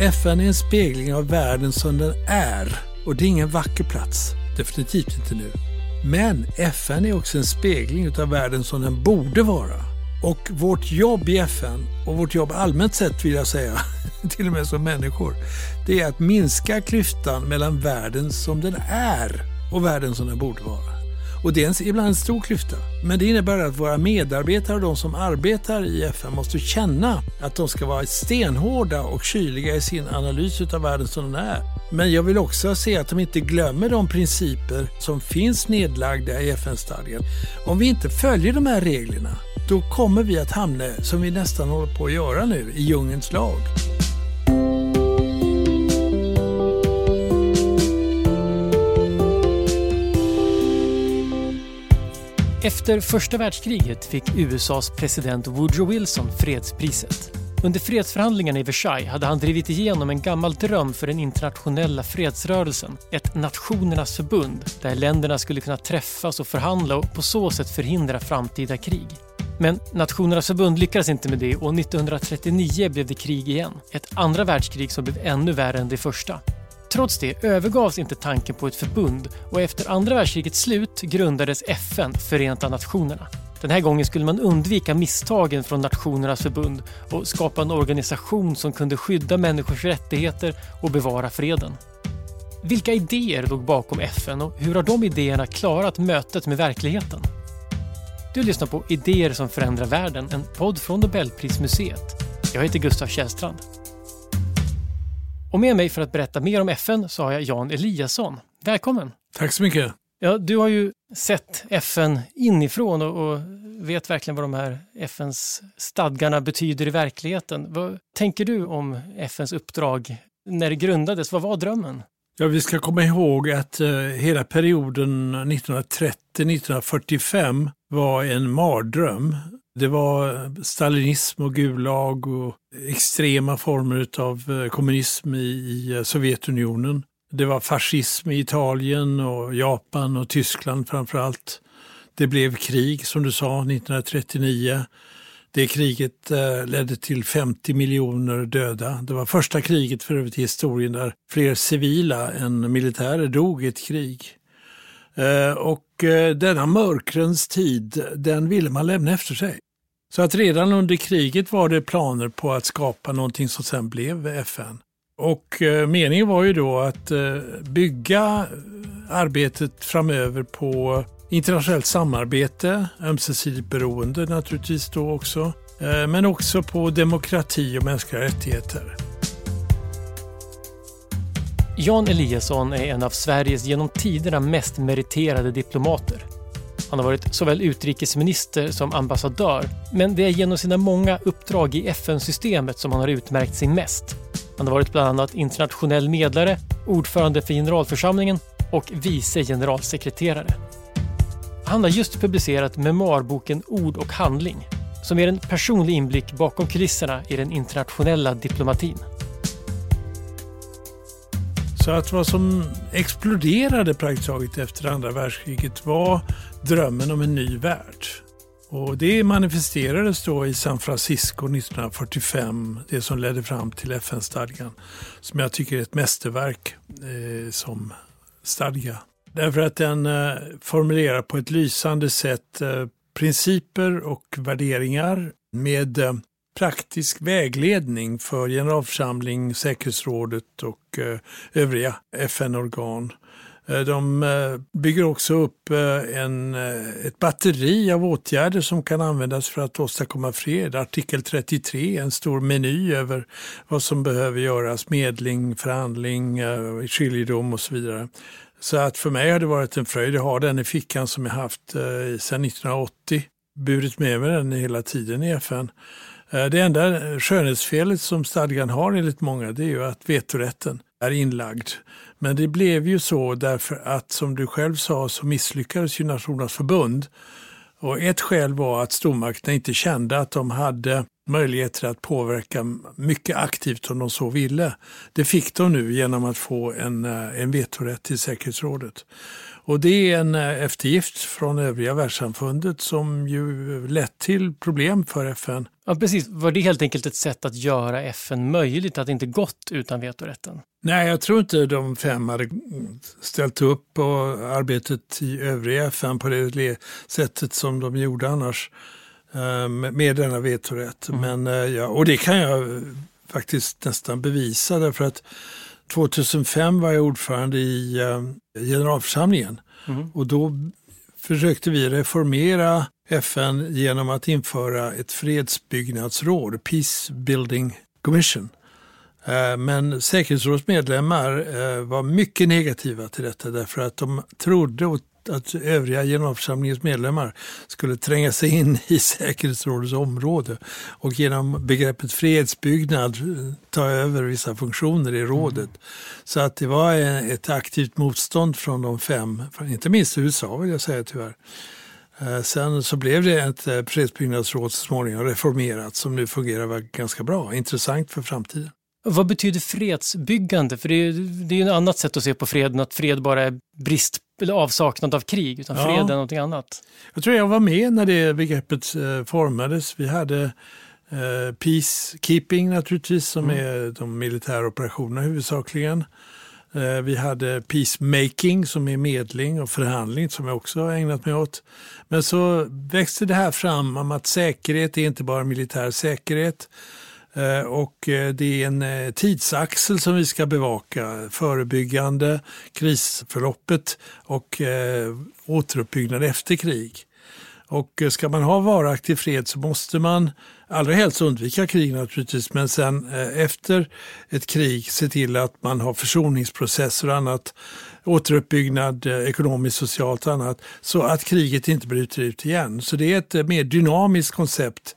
FN är en spegling av världen som den är och det är ingen vacker plats. Definitivt inte nu. Men FN är också en spegling av världen som den borde vara. Och vårt jobb i FN, och vårt jobb allmänt sett vill jag säga, till och med som människor, det är att minska klyftan mellan världen som den är och världen som den borde vara. Och det är en, ibland en stor klyfta. Men det innebär att våra medarbetare och de som arbetar i FN måste känna att de ska vara stenhårda och kyliga i sin analys av världen som den är. Men jag vill också se att de inte glömmer de principer som finns nedlagda i FN-stadgan. Om vi inte följer de här reglerna, då kommer vi att hamna, som vi nästan håller på att göra nu, i djungelns lag. Efter första världskriget fick USAs president Woodrow Wilson fredspriset. Under fredsförhandlingarna i Versailles hade han drivit igenom en gammal dröm för den internationella fredsrörelsen. Ett nationernas förbund där länderna skulle kunna träffas och förhandla och på så sätt förhindra framtida krig. Men Nationernas förbund lyckades inte med det och 1939 blev det krig igen. Ett andra världskrig som blev ännu värre än det första. Trots det övergavs inte tanken på ett förbund och efter andra världskrigets slut grundades FN, Förenta Nationerna. Den här gången skulle man undvika misstagen från Nationernas förbund och skapa en organisation som kunde skydda människors rättigheter och bevara freden. Vilka idéer låg bakom FN och hur har de idéerna klarat mötet med verkligheten? Du lyssnar på Idéer som förändrar världen, en podd från Nobelprismuseet. Jag heter Gustav Källstrand. Och med mig för att berätta mer om FN så har jag Jan Eliasson. Välkommen! Tack så mycket! Ja, du har ju sett FN inifrån och, och vet verkligen vad de här FNs stadgarna betyder i verkligheten. Vad tänker du om FNs uppdrag när det grundades? Vad var drömmen? Ja, vi ska komma ihåg att eh, hela perioden 1930-1945 var en mardröm. Det var stalinism och gulag och extrema former av eh, kommunism i, eh, Sovjetunionen. Det var fascism i Italien och Japan och Tyskland framför allt. Det blev krig som du sa 1939. Det kriget eh, ledde till 50 miljoner döda. Det var första kriget för övrigt i historien där fler civila än militärer dog i ett krig. Eh, och eh, denna mörkrens tid, den ville man lämna efter sig. Så att redan under kriget var det planer på att skapa någonting som sen blev FN. Och eh, meningen var ju då att bygga arbetet framöver på internationellt samarbete, ömsesidigt beroende naturligtvis då också, men också på demokrati och mänskliga rättigheter. Jan Eliasson är en av Sveriges genom tiderna mest meriterade diplomater. Han har varit såväl utrikesminister som ambassadör, men det är genom sina många uppdrag i FN-systemet som han har utmärkt sig mest. Han har varit bland annat internationell medlare, ordförande för generalförsamlingen och vice generalsekreterare. Han har just publicerat memoarboken Ord och handling som ger en personlig inblick bakom kulisserna i den internationella diplomatin. Så att vad som exploderade praktiskt taget efter andra världskriget var drömmen om en ny värld. Och det manifesterades då i San Francisco 1945, det som ledde fram till FN-stadgan, som jag tycker är ett mästerverk eh, som stadga. Därför att den eh, formulerar på ett lysande sätt eh, principer och värderingar med eh, praktisk vägledning för generalförsamling, säkerhetsrådet och eh, övriga FN-organ. Eh, de eh, bygger också upp en, ett batteri av åtgärder som kan användas för att åstadkomma fred. Artikel 33, en stor meny över vad som behöver göras, medling, förhandling, skiljedom och så vidare. Så att för mig har det varit en fröjd. Jag har den i fickan som jag haft sedan 1980. Burit med mig den hela tiden i FN. Eh, det enda skönhetsfelet som stadgan har enligt många det är ju att vetorätten är inlagd. Men det blev ju så därför att som du själv sa så misslyckades ju Nationernas förbund. Och ett skäl var att stormakterna inte kände att de hade möjligheter att påverka mycket aktivt om de så ville. Det fick de nu genom att få en, eh, en vetorätt till säkerhetsrådet. Och det är en eh, eftergift från övriga världssamfundet som ju lett till problem för FN. Ja, precis. Var det helt enkelt ett sätt att göra FN möjligt, att inte gått utan vetorätten? Nej, jag tror inte de fem hade ställt upp på arbetet i övriga FN på det sättet som de gjorde annars med denna vetorätt. Mm. Men, eh, ja, och det kan jag faktiskt nästan bevisa därför att 2005 var jag ordförande i generalförsamlingen mm. och då försökte vi reformera FN genom att införa ett fredsbyggnadsråd, Peace Building Commission. Eh, men säkerhetsrådsmedlemmar eh, var mycket negativa till detta därför att de trodde att övriga generalförsamlingens medlemmar skulle tränga sig in i säkerhetsrådets område och genom begreppet fredsbyggnad eh, ta över vissa funktioner i rådet. Mm. Så att det var ett aktivt motstånd från de fem, inte minst USA vill jag säga tyvärr. Sen så blev det ett fredsbyggnadsråd så småningom reformerat som nu fungerar ganska bra, intressant för framtiden. Vad betyder fredsbyggande? För det är, är ett annat sätt att se på freden, att fred bara är brist eller avsaknad av krig, utan fred ja. är någonting annat. Jag tror jag var med när det begreppet eh, formades. Vi hade eh, peacekeeping naturligtvis, som mm. är de militära operationerna huvudsakligen. Eh, vi hade peacemaking som är medling och förhandling som jag också har ägnat mig åt. Men så växte det här fram om att säkerhet är inte bara militär säkerhet Eh, och eh, det är en eh, tidsaxel som vi ska bevaka. Förebyggande, krisförloppet och återuppbyggnad efter krig. Och ska man ha varaktig fred så måste man allra helst undvika krig naturligtvis, men sen efter ett krig se till att man har försoningsprocesser och annat, återuppbyggnad ekonomiskt, socialt och annat, så att kriget inte bryter ut igen. Så det är ett mer dynamiskt koncept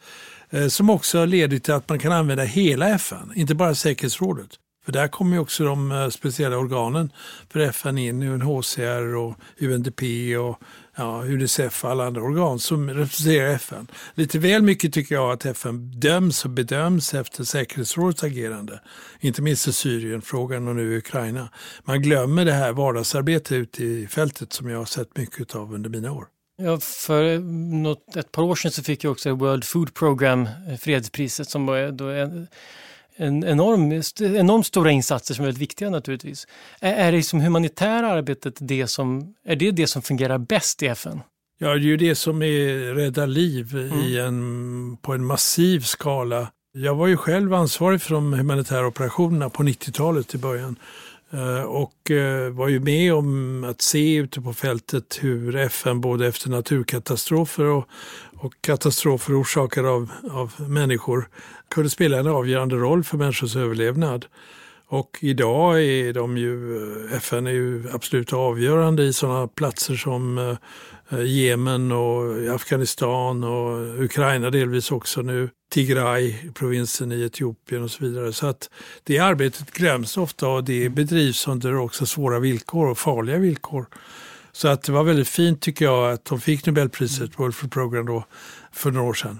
Eh, som också leder till att man kan använda hela FN, inte bara säkerhetsrådet. För där kommer också de eh, speciella organen för FN in, UNHCR och UNDP och ja, Unicef och alla andra organ som representerar FN. Lite väl mycket tycker jag att FN döms och bedöms efter säkerhetsrådets agerande. Inte minst i Syrienfrågan och nu i Ukraina. Man glömmer det här vardagsarbetet ute i fältet som jag har sett mycket av under mina år. Ja, för något, ett par år sedan så fick jag också World Food Program eh, fredspriset som var då en, en enorm, enormt stora insatser som är väldigt viktiga naturligtvis. Är, är det som humanitära arbetet det som, är det det som fungerar bäst i FN? Ja, det är ju det som är rädda liv mm. i en, på en massiv skala. Jag var ju själv ansvarig för de humanitära operationerna på 90-talet i början. Eh, och eh, var ju med om att se ute på fältet hur FN både efter naturkatastrofer och, och katastrofer orsakade av, av människor kunde spela en avgörande roll för människors överlevnad. Och idag är de ju, FN är ju absolut avgörande i sådana platser som eh, Jemen och Afghanistan och Ukraina delvis också nu. Tigray, provinsen i Etiopien och så vidare. Så att det arbetet glöms ofta och det bedrivs under också svåra villkor och farliga villkor. Så att det var väldigt fint tycker jag att de fick Nobelpriset, World Food Program då, för några år sedan.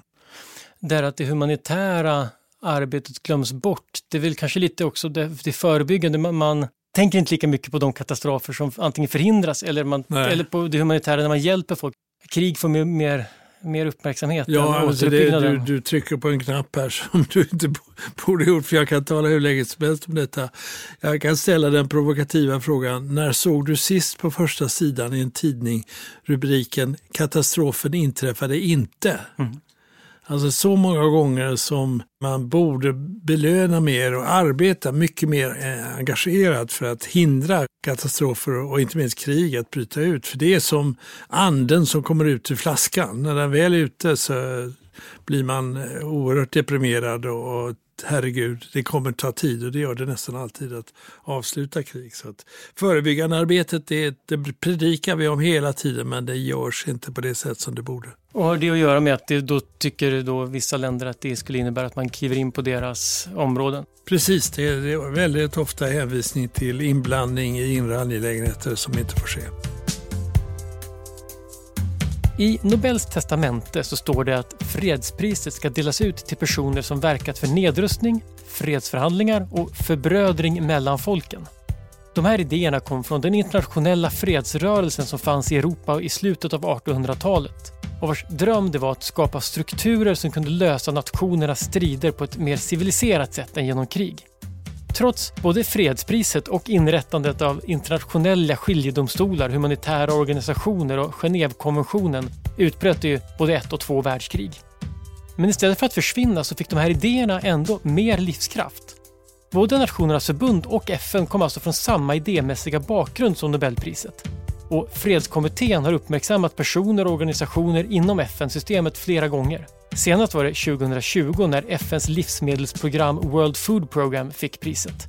Där att det humanitära arbetet glöms bort, det är väl kanske lite också det, det förebyggande. Man, man tänker inte lika mycket på de katastrofer som antingen förhindras eller, man, eller på det humanitära när man hjälper folk. Krig får mer, mer mer uppmärksamhet ja, än alltså det, du, du trycker på en knapp här som du inte borde gjort för jag kan tala hur länge som helst om detta. Jag kan ställa den provokativa frågan, när såg du sist på första sidan i en tidning rubriken “Katastrofen inträffade inte”? Mm. Alltså så många gånger som man borde belöna mer och arbeta mycket mer eh, engagerat för att hindra katastrofer och inte minst krig att bryta ut. För det är som anden som kommer ut ur flaskan. När den väl är ute så blir man eh, oerhört deprimerad och herregud, det kommer ta tid och det gör det nästan alltid att avsluta krig. Så att förebyggande arbetet det, det predikar vi om hela tiden men det görs inte på det sätt som det borde. Och har det att göra med att det då tycker då vissa länder att det skulle innebära att man kliver in på deras områden? Precis, det är, väldigt ofta hänvisning till inblandning i inre angelägenheter som inte får ske. I Nobels testamente så står det att fredspriset ska delas ut till personer som verkat för nedrustning, fredsförhandlingar och förbrödring mellan folken. De här idéerna kom från den internationella fredsrörelsen som fanns i Europa i slutet av 1800-talet och vars dröm det var att skapa strukturer som kunde lösa nationernas strider på ett mer civiliserat sätt än genom krig. Trots både fredspriset och inrättandet av internationella skiljedomstolar, humanitära organisationer och Genèvekonventionen utbröt det ju både ett och två världskrig. Men istället för att försvinna så fick de här idéerna ändå mer livskraft. Både Nationernas förbund och FN kom alltså från samma idémässiga bakgrund som Nobelpriset. Och Fredskommittén har uppmärksammat personer och organisationer inom FN-systemet flera gånger. Senast var det 2020 när FNs livsmedelsprogram World Food Program fick priset.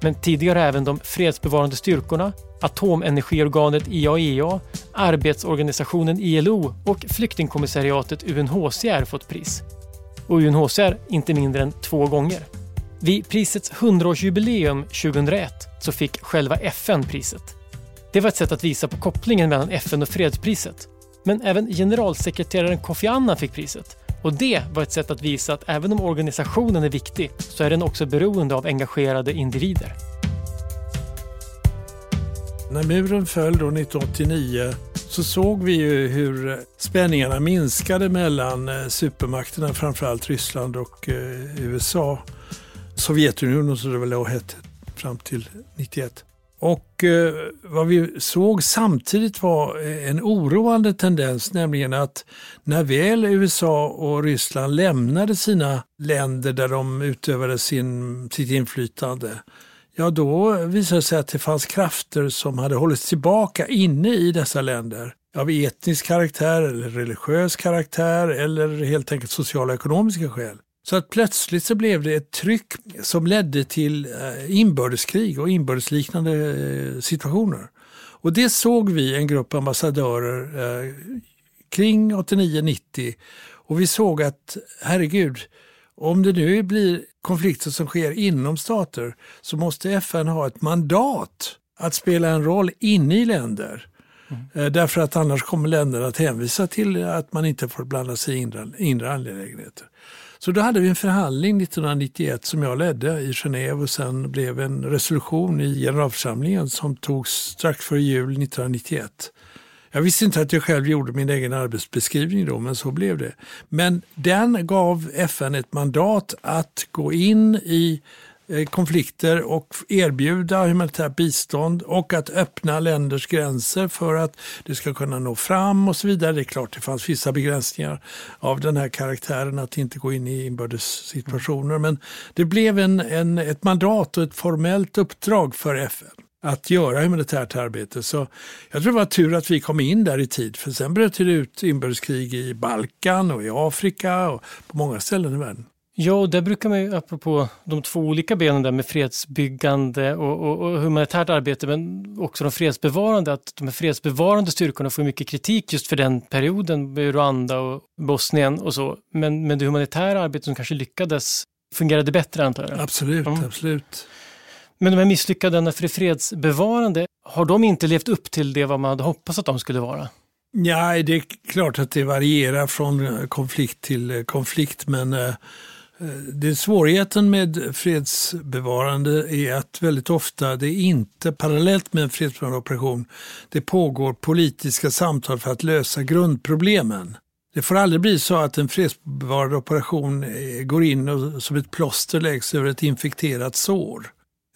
Men tidigare har även de fredsbevarande styrkorna, atomenergiorganet IAEA, arbetsorganisationen ILO och flyktingkommissariatet UNHCR fått pris. Och UNHCR inte mindre än två gånger. Vid prisets 100-årsjubileum 2001 så fick själva FN priset. Det var ett sätt att visa på kopplingen mellan FN och fredspriset. Men även generalsekreteraren Kofi Annan fick priset. Och det var ett sätt att visa att även om organisationen är viktig så är den också beroende av engagerade individer. När muren föll då 1989 så såg vi ju hur eh, spänningarna minskade mellan eh, supermakterna, framförallt Ryssland och eh, USA. Sovjetunionen som det väl då hette fram till 91. Och eh, vad vi såg samtidigt var eh, en oroande tendens, nämligen att när väl USA och Ryssland lämnade sina länder där de utövade sin, sitt inflytande, ja då visade det sig att det fanns krafter som hade hållits tillbaka inne i dessa länder av etnisk karaktär eller religiös karaktär eller helt enkelt sociala och ekonomiska skäl. Så att plötsligt så blev det ett tryck som ledde till eh, inbördeskrig och inbördesliknande eh, situationer. Och det såg vi en grupp ambassadörer eh, kring 89-90 och vi såg att herregud, om det nu blir konflikter som sker inom stater så måste FN ha ett mandat att spela en roll inne i länder. Mm. Därför att annars kommer länderna att hänvisa till att man inte får blanda sig i inre, inre angelägenheter. Så då hade vi en förhandling 1991 som jag ledde i Genève och sen blev en resolution i generalförsamlingen som togs strax före jul 1991. Jag visste inte att jag själv gjorde min egen arbetsbeskrivning då, men så blev det. Men den gav FN ett mandat att gå in i Eh, konflikter och erbjuda humanitärt bistånd och att öppna länders gränser för att det ska kunna nå fram och så vidare. Det är klart det fanns vissa begränsningar av den här karaktären att inte gå in i inbördes situationer men det blev en, en, ett mandat och ett formellt uppdrag för FN att göra humanitärt arbete. Så jag tror det var tur att vi kom in där i tid för sen bröt det ut inbördeskrig i Balkan och i Afrika och på många ställen i världen. Ja, och där brukar man ju, apropå de två olika benen där med fredsbyggande och, och, och, humanitärt arbete, men också de fredsbevarande, att de här fredsbevarande styrkorna får mycket kritik just för den perioden med Rwanda och Bosnien och så. Men, men det humanitära arbetet som kanske lyckades fungerade bättre antar jag? Absolut, mm. absolut. Men de här misslyckandena för det fredsbevarande, har de inte levt upp till det vad man hade hoppats att de skulle vara? Ja, det är klart att det varierar från konflikt till konflikt, men Eh, Eh, det svårigheten med fredsbevarande är att väldigt ofta det är inte parallellt med en fredsbevarande operation. Det pågår politiska samtal för att lösa grundproblemen. Det får aldrig bli så att en fredsbevarande operation eh, går in och som ett plåster läggs över ett infekterat sår.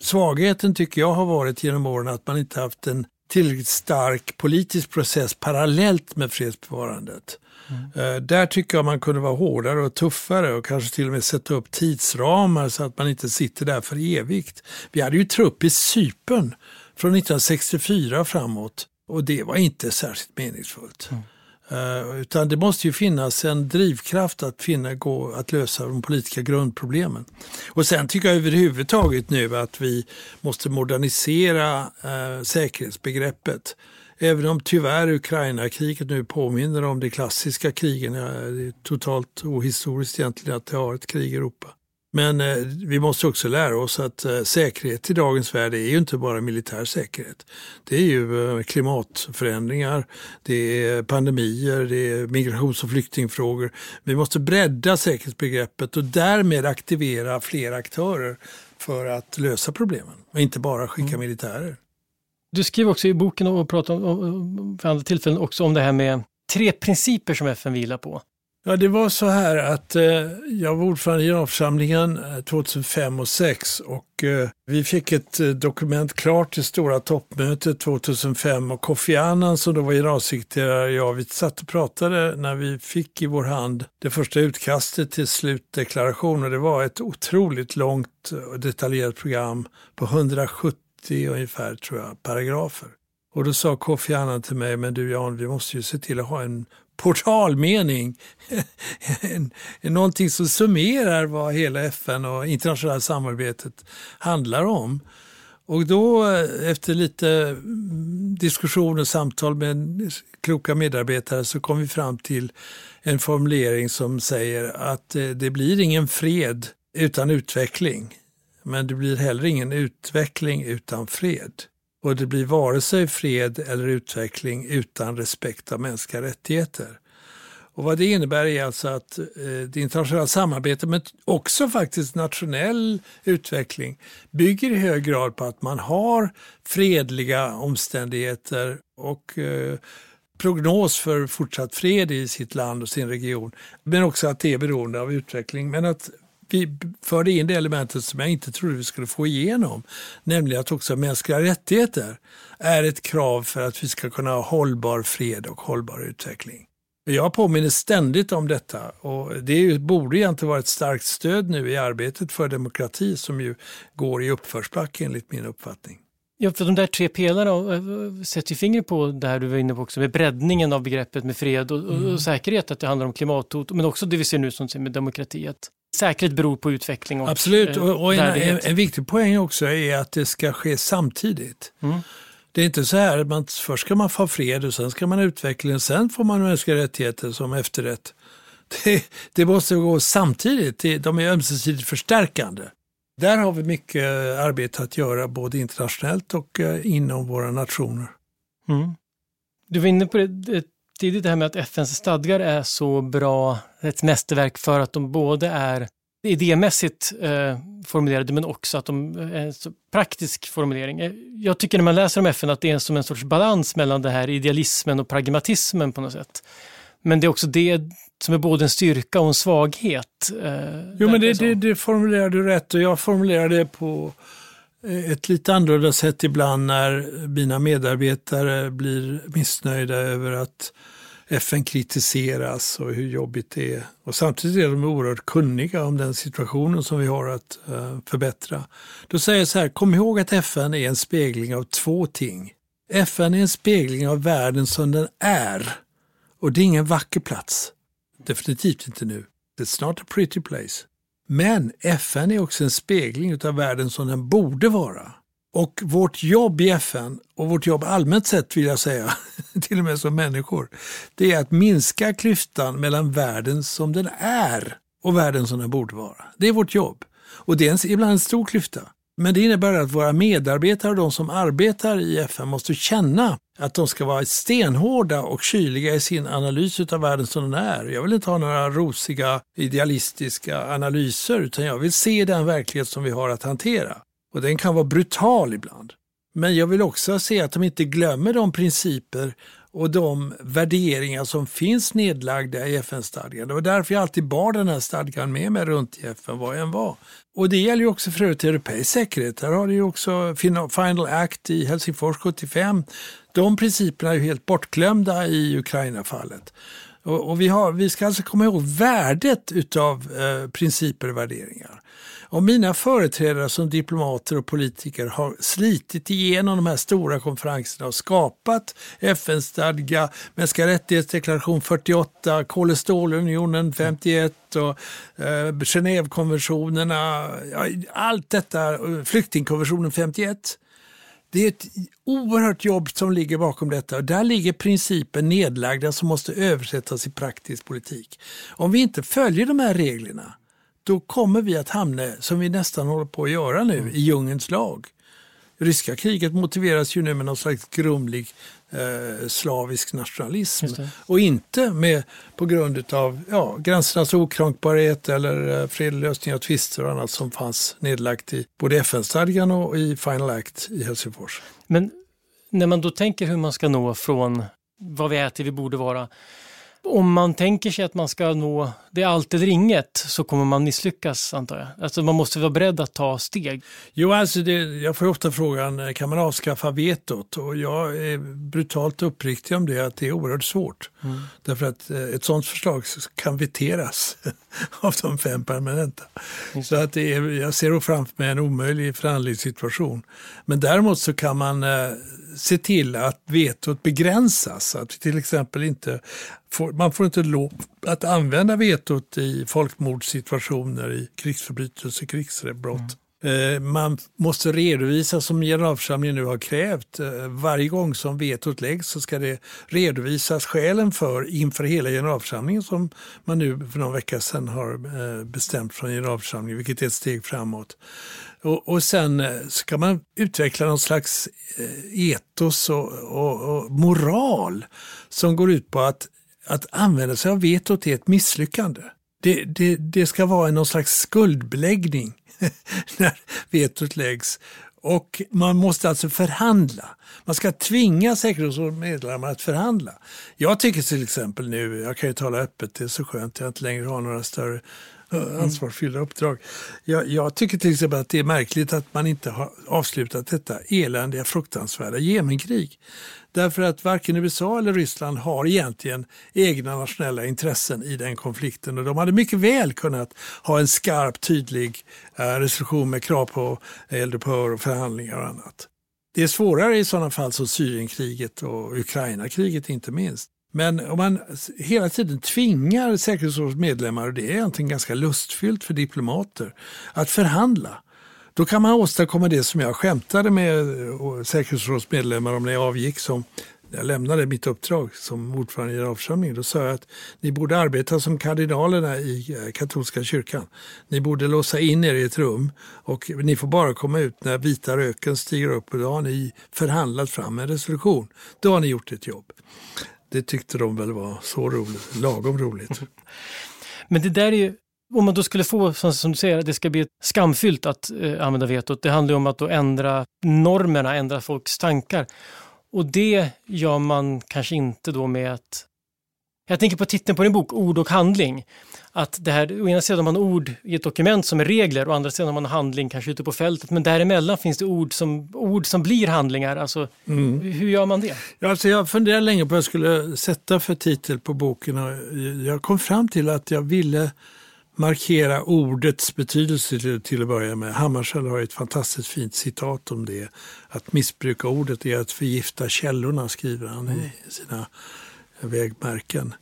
Svagheten tycker jag har varit genom åren att man inte haft en tillräckligt stark politisk process parallellt med fredsbevarandet. Mm. Där tycker jag man kunde vara hårdare och tuffare och kanske till och med sätta upp tidsramar så att man inte sitter där för evigt. Vi hade ju trupp i Sypen från 1964 framåt och det var inte särskilt meningsfullt. Mm. Uh, utan det måste ju finnas en drivkraft att, finna, gå, att lösa de politiska grundproblemen. Och sen tycker jag överhuvudtaget nu att vi måste modernisera uh, säkerhetsbegreppet. Även om tyvärr Ukraina-kriget nu påminner om de klassiska krigen. Det är totalt ohistoriskt egentligen att det har ett krig i Europa. Men eh, vi måste också lära oss att eh, säkerhet i dagens värld är ju inte bara militär säkerhet. Det är ju eh, klimatförändringar, det är pandemier, det är migrations och flyktingfrågor. Vi måste bredda säkerhetsbegreppet och därmed aktivera fler aktörer för att lösa problemen och inte bara skicka mm. militärer. Du skriver också i boken och pratar om, för andra tillfällen också om det här med tre principer som FN vilar på. Ja, det var så här att eh, jag var ordförande i generalförsamlingen eh, 2005 och 2006 och eh, vi fick ett eh, dokument klart till stora toppmötet 2005 och Kofi Annan som då var generalsekreterare jag, vi satt och pratade när vi fick i vår hand det första utkastet till slutdeklaration och det var ett otroligt långt och detaljerat program på 170 ungefär tror jag paragrafer. Och då sa Kofi Annan till mig, men du Jan, vi måste ju se till att ha en portalmening. Någonting som summerar vad hela FN och internationella samarbetet handlar om. Och då eh, efter lite mm, diskussion och samtal med kloka medarbetare så kom vi fram till en formulering som säger att eh, det blir ingen fred utan utveckling. Men det blir heller ingen utveckling utan fred. Och det blir vare sig fred eller utveckling utan respekt av mänskliga rättigheter. Och vad det innebär är alltså att eh, det internationella samarbetet, men också faktiskt nationell utveckling, bygger i hög grad på att man har fredliga omständigheter och eh, prognos för fortsatt fred i sitt land och sin region. Men också att det är beroende av utveckling. Men att vi förde in det elementet som jag inte trodde vi skulle få igenom, nämligen att också mänskliga rättigheter är ett krav för att vi ska kunna ha hållbar fred och hållbar utveckling. Jag påminner ständigt om detta och det borde egentligen vara ett starkt stöd nu i arbetet för demokrati som ju går i uppförsbacke enligt min uppfattning. Ja, för de där tre pelarna eh, sätter ju fingret på det här du var inne på också med breddningen av begreppet med fred och, mm. och säkerhet, att det handlar om klimathot, men också det vi ser nu som med demokrati, att säkerhet beror på utveckling. Och, Absolut, och, och en, en, viktig poäng också är att det ska ske samtidigt. Mm. Det är inte så här att man, först ska man få fred och sen ska man utveckla och sen får man mänskliga rättigheter som efterrätt. Det, det måste gå samtidigt, de är ömsesidigt förstärkande. Där har vi mycket arbete att göra både internationellt och eh, inom våra nationer. Mm. Du var inne på det tidigt, det här med att FNs stadgar är så bra, ett mästerverk för att de både är idémässigt eh, formulerade men också att de är en så praktisk formulering. Eh, jag tycker när man läser om FN att det är som en sorts balans mellan det här idealismen och pragmatismen på något sätt. Men det är också det som är både en styrka och en svaghet. Eh, jo men det, det, det formulerar du rätt och jag formulerar det på eh, Eh, ett lite annorlunda sätt ibland när mina medarbetare blir missnöjda över att FN kritiseras och hur jobbigt det är. Och samtidigt är de oerhört kunniga om den situationen som vi har att eh, förbättra. Då säger jag så här, kom ihåg att FN är en spegling av två ting. FN är en spegling av världen som den är. Och det är ingen vacker plats. Definitivt inte nu. It's not a pretty place. Men FN är också en spegling av världen som den borde vara. Och vårt jobb i FN och vårt jobb allmänt sett vill jag säga, till och med som människor, det är att minska klyftan mellan världen som den är och världen som den borde vara. Det är vårt jobb. Och det är en, ibland en stor klyfta. Men det innebär att våra medarbetare och de som arbetar i FN måste känna att de ska vara stenhårda och kyliga i sin analys av världen som den är. Jag vill inte ha några rosiga idealistiska analyser utan jag vill se den verklighet som vi har att hantera. Och den kan vara brutal ibland. Men jag vill också se att de inte glömmer de principer och de värderingar som finns nedlagda i FN-stadgan. Det var därför jag alltid bar den här stadgan med mig runt i FN var jag än var. Och det gäller ju också för övrigt europeisk säkerhet. Där har du ju också Final Act i Helsingfors 75. De principerna är ju helt bortglömda i Ukraina-fallet. Och, och vi, har, vi ska alltså komma ihåg värdet utav eh, principer och värderingar. Och mina företrädare som diplomater och politiker har slitit igenom de här stora konferenserna och skapat FN-stadga, mänskliga rättighetsdeklaration 48, kol och stålunionen 51 och eh, Genèvekonventionerna, ja, allt detta, eh, flyktingkonventionen 51. Det är ett oerhört jobb som ligger bakom detta och där ligger principen nedlagda som måste översättas i praktisk politik. Om vi inte följer de här reglerna då kommer vi att hamna, som vi nästan håller på att göra nu, mm. i djungelns lag. Ryska kriget motiveras ju nu med någon slags grumlig eh, slavisk nationalism och inte med, på grund av ja, gränsernas okränkbarhet eller eh, fredlig lösning av tvister och annat som fanns nedlagt i både FN-stadgan och i Final Act i Helsingfors. Men när man då tänker hur man ska nå från vad vi är till vi borde vara, om man tänker sig att man ska nå det allt eller inget så kommer man misslyckas antar jag. Alltså man måste vara beredd att ta steg. Jo, alltså det, jag får ofta frågan, kan man avskaffa vetot? Och jag är brutalt uppriktig om det, att det är oerhört svårt. Mm. Därför att eh, ett sådant förslag kan veteras av de fem permanenta. Så att det är, jag ser framför mig en omöjlig förhandlingssituation. Men däremot så kan man eh, se till att vetot begränsas. Att till exempel inte får, man får inte lov att använda vetot i folkmordssituationer, i krigsförbrytelser, krigsbrott. Mm. Eh, man måste redovisa, som generalförsamlingen nu har krävt, eh, varje gång som vetot läggs så ska det redovisas skälen för inför hela generalförsamlingen som man nu för någon vecka sedan har eh, bestämt från generalförsamlingen, vilket är ett steg framåt. Och, och sen ska man utveckla någon slags etos och, och, och moral som går ut på att, att använda sig av vetot är ett misslyckande. Det, det, det ska vara någon slags skuldbeläggning när vetot läggs. Och man måste alltså förhandla. Man ska tvinga säkerhetsrådets medlemmar att förhandla. Jag tycker till exempel nu, jag kan ju tala öppet, det är så skönt, jag inte längre har några större eh, ansvarsfyllda uppdrag. Jag, jag, tycker till exempel att det är märkligt att man inte har avslutat detta eländiga, fruktansvärda Jemenkrig. Därför att varken USA eller Ryssland har egentligen egna nationella intressen i den konflikten och de hade mycket väl kunnat ha en skarp, tydlig eh, resolution med krav på eldupphör och förhandlingar och annat. Det är svårare i sådana fall som Syrienkriget och Ukrainakriget inte minst. Men om man hela tiden tvingar säkerhetsrådets medlemmar, och det är egentligen ganska lustfyllt för diplomater, att förhandla då kan man åstadkomma det som jag skämtade med eh, säkerhetsrådsmedlemmar om när jag avgick som jag lämnade mitt uppdrag som ordförande i generalförsamlingen. Då sa jag att ni borde arbeta som kardinalerna i eh, katolska kyrkan. Ni borde låsa in er i ett rum och ni får bara komma ut när vita röken stiger upp och då har ni förhandlat fram en resolution. Då har ni gjort ett jobb. Det tyckte de väl var så roligt, lagom roligt. Men det där är ju om man då skulle få, som du säger, att det ska bli skamfyllt att eh, använda vetot, det handlar om att då ändra normerna, ändra folks tankar. Och det gör man kanske inte då med att... Jag tänker på titeln på din bok, Ord och handling. Att det här, å ena sidan har man ord i ett dokument som är regler, och å andra sidan har man handling kanske ute på fältet, men däremellan finns det ord som, ord som blir handlingar. Alltså, mm. Hur gör man det? Ja, alltså jag funderade länge på vad jag skulle sätta för titel på boken och jag kom fram till att jag ville markera ordets betydelse till, till att börja med. Hammarskjöld har ett fantastiskt fint citat om det. Att missbruka ordet är att förgifta källorna, skriver han mm. i sina vägmärken.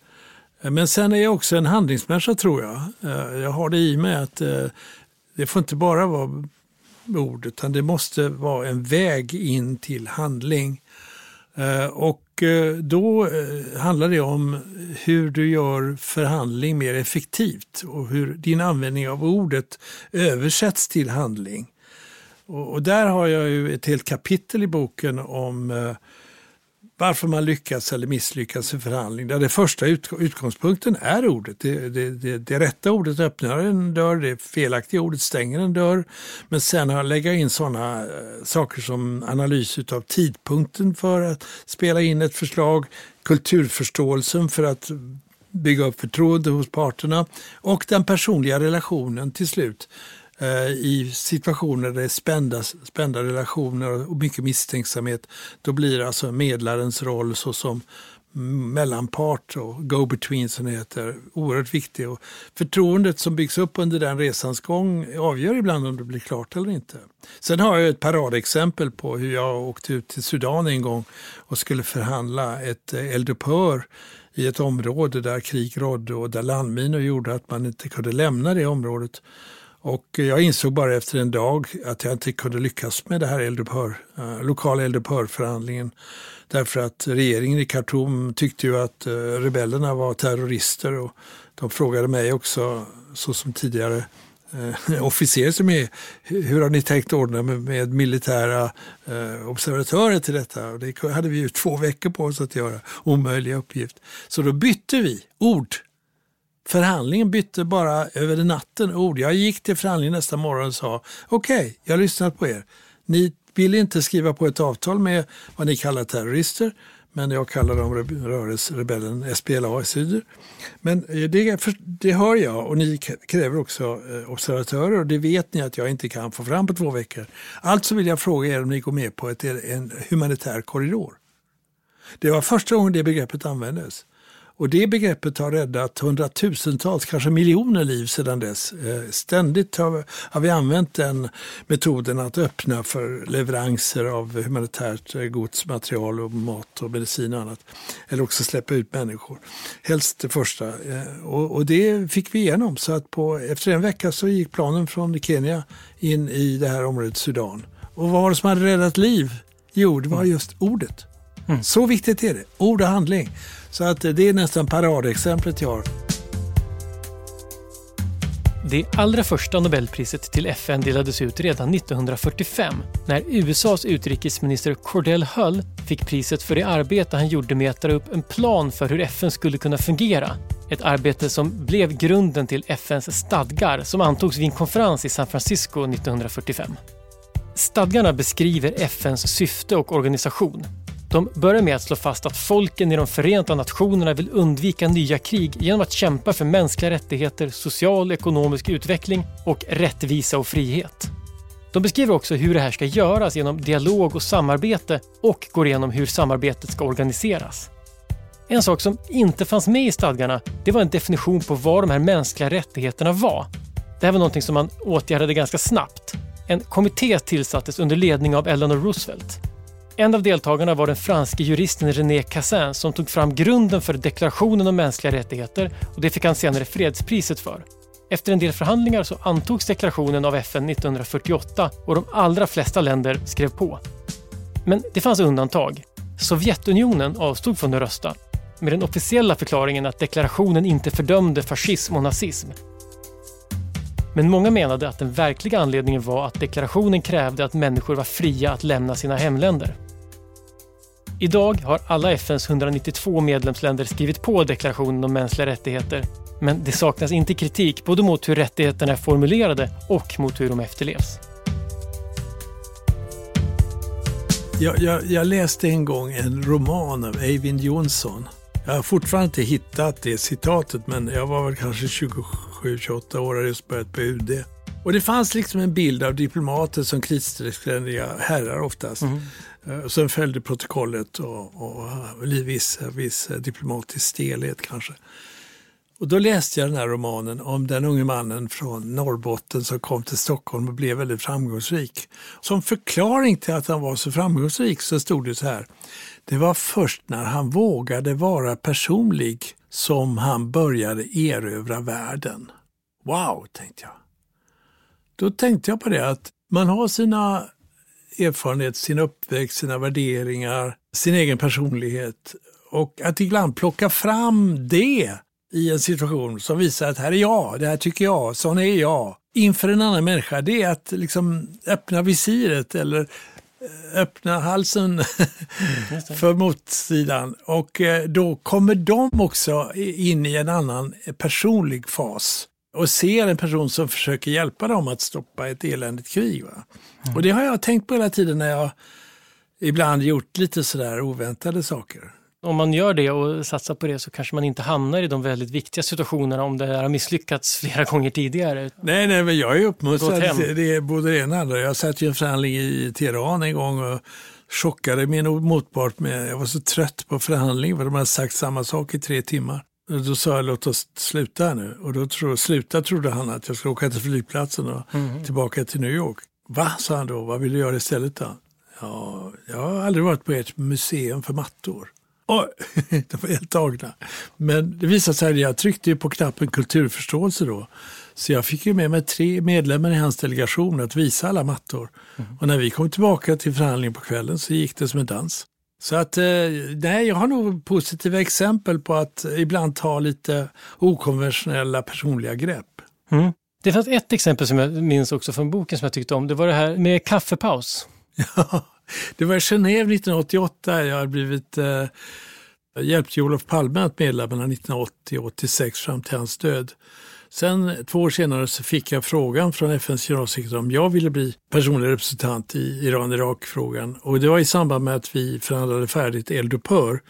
Men sen är jag också en handlingsmänniska tror jag. Eh, jag har det i mig att eh, det får inte bara vara ord utan det måste vara en väg in till handling. Eh, och eh, då eh, handlar det om hur du gör förhandling mer effektivt och hur din användning av ordet översätts till handling. Och där har jag ju ett helt kapitel i boken om eh, varför man lyckas eller misslyckas i förhandling. Där det första utgångspunkten är ordet. Det, det, det, det rätta ordet öppnar en dörr, det felaktiga ordet stänger en dörr. Men sen lägga in sådana eh, saker som analys av tidpunkten för att spela in ett förslag, kulturförståelsen för att bygga upp förtroende hos parterna och den personliga relationen till slut. Eh, I situationer där det är spända, spända relationer och mycket misstänksamhet, då blir alltså medlarens roll såsom mellanpart och go-between som det heter oerhört viktig. Och förtroendet som byggs upp under den resans gång avgör ibland om det blir klart eller inte. Sen har jag ett paradexempel på hur jag åkte ut till Sudan en gång och skulle förhandla ett eh, eldupphör i ett område där krig rådde och där landminor gjorde att man inte kunde lämna det området. Och jag insåg bara efter en dag att jag inte kunde lyckas med det här eldupphör, eh, lokala eldupphörförhandlingen. Därför att regeringen i Khartoum tyckte ju att eh, rebellerna var terrorister och de frågade mig också, så som tidigare eh, officer som är, hur har ni tänkt ordna med, med militära eh, observatörer till detta? Och det hade vi ju två veckor på oss att göra, omöjliga uppgift. Så då bytte vi ord. Förhandlingen bytte bara över natten ord. Jag gick till förhandlingen nästa morgon och sa okej, okay, jag har lyssnat på er. Ni vill inte skriva på ett avtal med vad ni kallar terrorister men jag kallar dem rörelserebellen SPLA i Syder. Men eh, det, det hör jag och ni kräver också eh, observatörer och det vet ni att jag inte kan få fram på två veckor. Alltså vill jag fråga er om ni går med på ett, en humanitär korridor. Det var första gången det begreppet användes. Och det begreppet har räddat hundratusentals, kanske miljoner liv sedan dess. Eh, ständigt har, vi använt den metoden att öppna för leveranser av humanitärt eh, godsmaterial och mat och medicin och annat. Eller också släppa ut människor. Helst det första. Eh, och, och det fick vi igenom. Så att på, efter en vecka så gick planen från Kenya in i det här området Sudan. Och vad var det som hade räddat liv? Jo, det var just ordet. Mm. Så viktigt är det. Ord och handling. Så att det är nästan paradexemplet jag har. Det allra första Nobelpriset till FN delades ut redan 1945 när USAs utrikesminister Cordell Hull fick priset för det arbete han gjorde med att dra upp en plan för hur FN skulle kunna fungera. Ett arbete som blev grunden till FNs stadgar som antogs vid en konferens i San Francisco 1945. Stadgarna beskriver FNs syfte och organisation de börjar med att slå fast att folken i de Förenta Nationerna vill undvika nya krig genom att kämpa för mänskliga rättigheter, social och ekonomisk utveckling och rättvisa och frihet. De beskriver också hur det här ska göras genom dialog och samarbete och går igenom hur samarbetet ska organiseras. En sak som inte fanns med i stadgarna det var en definition på vad de här mänskliga rättigheterna var. Det här var någonting som man åtgärdade ganska snabbt. En kommitté tillsattes under ledning av Eleanor Roosevelt en av deltagarna var den franske juristen René Cassin som tog fram grunden för deklarationen om mänskliga rättigheter och det fick han senare fredspriset för. Efter en del förhandlingar så antogs deklarationen av FN 1948 och de allra flesta länder skrev på. Men det fanns undantag. Sovjetunionen avstod från att rösta med den officiella förklaringen att deklarationen inte fördömde fascism och nazism. Men många menade att den verkliga anledningen var att deklarationen krävde att människor var fria att lämna sina hemländer. Idag har alla FNs 192 medlemsländer skrivit på deklarationen om mänskliga rättigheter. Men det saknas inte kritik både mot hur rättigheterna är formulerade och mot hur de efterlevs. Jag, jag, jag läste en gång en roman av Eivind Johnson. Jag har fortfarande inte hittat det citatet men jag var väl kanske 27-28 år och hade just börjat på UD. Och det fanns liksom en bild av diplomater som kritstrecksständiga herrar oftast. Mm. Eh, sen följde protokollet och, och viss, viss eh, diplomatisk stelhet kanske. Och då läste jag den här romanen om den unge mannen från Norrbotten som kom till Stockholm och blev väldigt framgångsrik. Som förklaring till att han var så framgångsrik så stod det så här. Det var först när han vågade vara personlig som han började erövra världen. Wow, tänkte jag. Då tänkte jag på det att man har sina erfarenhet, sin uppväxt, sina värderingar, sin egen personlighet. Och att ibland plocka fram det i en situation som visar att här är jag, det här tycker jag, sån är jag. Inför en annan människa, det är att liksom öppna visiret eller eh, öppna halsen för motsidan. Och eh, då kommer de också in i en annan personlig fas och ser en person som försöker hjälpa dem att stoppa ett eländigt krig. Mm. Och det har jag tänkt på hela tiden när jag ibland gjort lite sådär oväntade saker. Om man gör det och satsar på det så kanske man inte hamnar i de väldigt viktiga situationerna om det har misslyckats flera gånger tidigare. Nej, nej men jag är uppmuntrad. Det är både det ena och andra. Jag satt i en förhandling i Teheran en gång och chockade min motpart med, jag var så trött på förhandling för de hade sagt samma sak i tre timmar. Då sa jag låt oss sluta nu och då tro, sluta trodde han att jag skulle åka till flygplatsen och mm. tillbaka till New York. Va, sa han då, vad vill du göra istället då? Ja, jag har aldrig varit på ert museum för mattor. Och, de var helt tagna. Men det visade sig att jag tryckte på knappen kulturförståelse då. Så jag fick ju med mig tre medlemmar i hans delegation att visa alla mattor. Mm. Och när vi kom tillbaka till förhandlingen på kvällen så gick det som en dans. Så att, eh, nej, jag har nog positiva exempel på att ibland ta lite okonventionella personliga grepp. Mm. Det fanns ett exempel som jag minns också från boken som jag tyckte om. Det var det här med kaffepaus. Ja, det var i Genève 1988. Jag hade blivit eh, hjälpte Olof Palme att medla mellan 1980 och 86 fram till hans död. Sen två år senare så fick jag frågan från FNs generalsekreterare om jag ville bli personlig representant i Iran-Irak-frågan. Och det var i samband med att vi förhandlade färdigt eldupphör